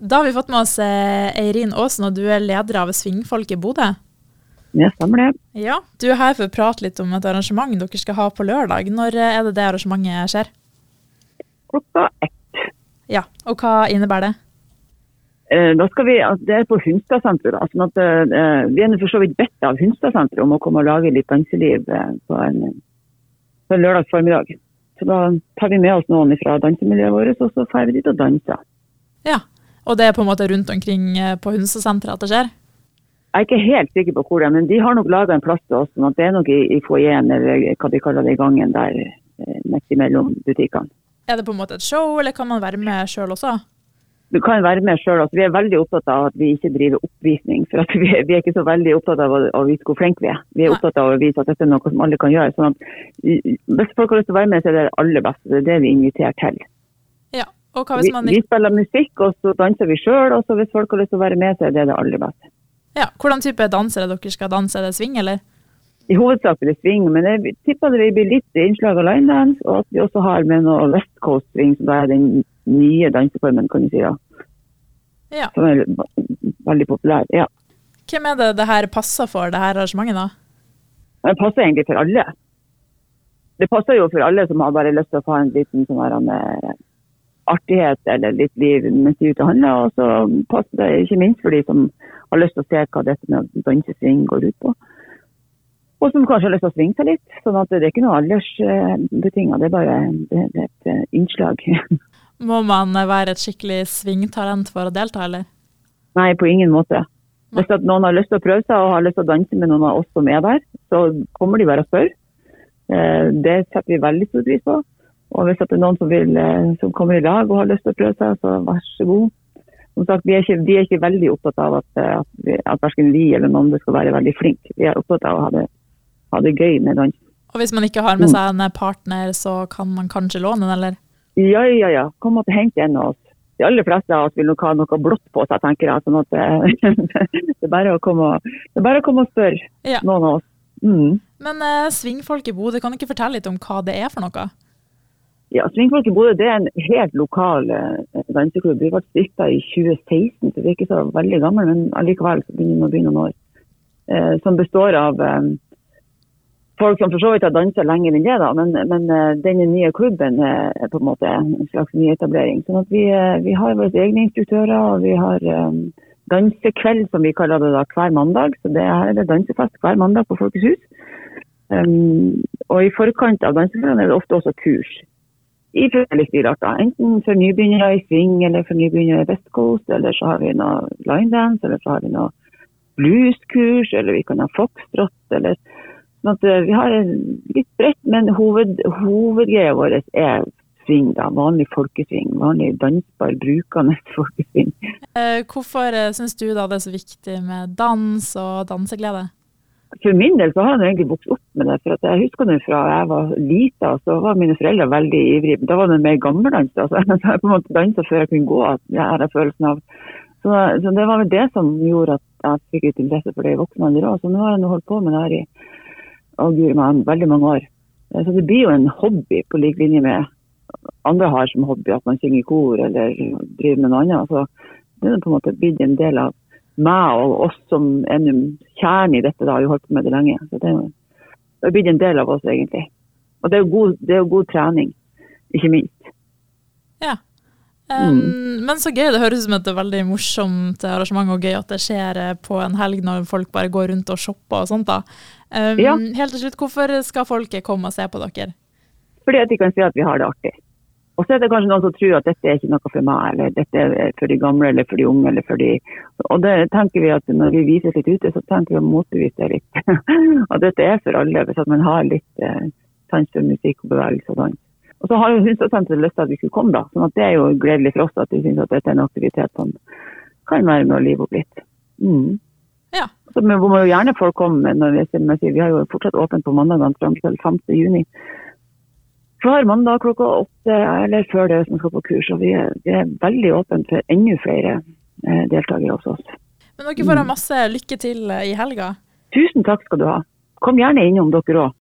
Da har vi fått med oss eh, Eirin Aasen, og du er leder av Svingfolk i Bodø. Det stemmer det. Ja, Du er her for å prate litt om et arrangement dere skal ha på lørdag. Når eh, er det det arrangementet skjer? Klokka ett. Ja, Og hva innebærer det? Eh, Da skal vi, altså, det er på Hunstadsenteret. sånn eh, Vi er for så vidt bedt av Hunstadsenteret om å komme og lage litt danseliv på en, på en lørdag formiddag. Så da tar vi med oss noen fra dansemiljøet vårt, og så drar vi dit og danser. Ja, Og det er på en måte rundt omkring eh, på Hunsesenteret at det skjer? Jeg er ikke helt sikker på hvor det er, men de har nok laga en plass til oss. sånn at Det er nok i, i foajeen, eller hva de kaller det, i gangen der eh, midt imellom butikkene. Er det på en måte et show, eller kan man være med sjøl også? Du kan være med selv, altså Vi er veldig opptatt av at vi ikke driver oppvisning. for at vi, er, vi er ikke så veldig opptatt av å, å vise hvor flinke vi er. Vi er Nei. opptatt av å vise at dette er noe som alle kan gjøre. sånn at Hvis folk har lyst til å være med, så er det det aller beste. Det er det vi inviterer til. Ja. Vi, man vi spiller musikk, og så danser vi sjøl. Og så hvis folk har lyst til å være med, så er det det aller beste. Ja, Hvordan type danser er dere skal danse? Er det swing, eller? I hovedsak blir det swing, men jeg tipper det blir litt innslag av linedance, og at vi også har med noe West Coast swing, som er den nye danseformen, kan du si. da. Ja. Som er veldig populær. ja. Hvem er det det her passer for, det her arrangementet, da? Det passer egentlig for alle. Det passer jo for alle som har bare lyst til å få en liten sånn her, eh, artighet eller litt liv mens de er ute og handler. Og så passer det ikke minst for de som har lyst til å se hva dette med å danse går ut på. Og som kanskje har lyst til å svinge seg litt. sånn at det er ikke noe aldersbetinga, det er bare det, det er et eh, innslag. Må man være et skikkelig svingtalent for å delta, eller? Nei, på ingen måte. Hvis noen har lyst til å prøve seg og har lyst til å danse med noen av oss som er der, så kommer de bare og spør. Eh, Det setter vi veldig stor pris på. Og hvis det er noen som, vil, eh, som kommer i lag og har lyst til å prøve seg, så vær så god. Som sagt, vi er ikke, vi er ikke veldig opptatt av at, eh, at, vi, at verken vi eller noen skal være veldig flinke. Vi er opptatt av å ha det, ha det gøy med dans. Og hvis man ikke har med seg en partner, så kan man kanskje låne den, eller? Ja, ja, ja. Kom og hent en av oss. De aller fleste av oss vil nok ha noe blått på seg, tenker jeg. Sånn at det, det, er bare å komme, og- det er bare å komme og spørre Ja. noen av oss. Mm. Men eh, svingfolk i Bodø, kan du ikke fortelle litt om hva det er for noe? Ja, Svingfolk i Bodø det er en helt lokal eh, danseklubb. Vi ble stifta i 2016, så vi er ikke så veldig gamle, men allikevel så begynner vi å begynne noen år. Eh, som består av eh, folk som for så vidt har dansa lenger enn det, da, men, men eh, denne nye klubben er på en måte en slags nyetablering. Sånn at vi, eh, vi har våre egne instruktører, og vi har eh, dansekveld, som vi kaller det da, hver mandag. Så det er det dansefest hver mandag på Folkets hus. Um, og i forkant av dansekvelden er det ofte også kurs i rart. da. Enten for nybegynnere i swing, eller for nybegynnere i West Coast, eller så har vi noe linedance, eller så har vi noe blueskurs, eller vi kan ha foxtrot, eller sånn eh, vi har litt bredt, men hoved, hovedgreia vår er swing, da. Vanlig folkesving. Vanlig dansbar, brukende folkesving. Eh, hvorfor uh, syns du da det er så viktig med dans og danseglede? For min del så har jeg egentlig vokst opp med det. for Jeg husker det fra jeg var lita, så var mine foreldre veldig ivrige. Da var det mer gammeldans. da, så Jeg på en måte dansa før jeg kunne gå. jeg har følelsen av. Så, så Det var vel det som gjorde at jeg fikk ut interesse for det i voksen alder òg. Så nå har jeg holdt på med det her i å, guri meg, veldig mange år. Eh, Så det blir jo en hobby på lik linje med andre har som hobby, at man synger i kor eller driver med noe annet. Så det er på en måte blitt en del av meg og oss som er kjernen i dette, da, har jo holdt på med det lenge. Så det det har blitt en del av oss, egentlig. Og det er jo god, det er jo god trening, ikke minst. Ja. Um, Men så gøy, det høres ut som et veldig morsomt arrangement og gøy at det skjer eh, på en helg når folk bare går rundt og shopper og sånt. da. Um, Ja. Helt til slutt, hvorfor skal folket komme og se på dere? Fordi at de kan si at vi har det artig. Og så er det kanskje noen som tror at dette er ikke noe for meg, eller dette er for de gamle eller for de unge. eller for de... Og det tenker vi at når vi viser litt ute, så tenker vi å motbevise det litt. at dette er for alle, hvis man har litt eh, sans for musikk og bevegelse og dans. Og så har jo Hunstad-senteret lyst til at vi skulle komme, da. sånn at det er jo gledelig for oss at de syns at dette er en aktivitet som kan være med å live opp litt. Mm. Ja. Så men må jo gjerne folk komme. Når vi, vi har jo fortsatt åpent på mandagene fram til 5. juni. Hver mandag klokka åtte eller før det som skal på kurs. Og vi er, vi er veldig åpne for enda flere eh, deltakere hos oss. Men dere får ha masse lykke til eh, i helga. Tusen takk skal du ha. Kom gjerne innom dere òg.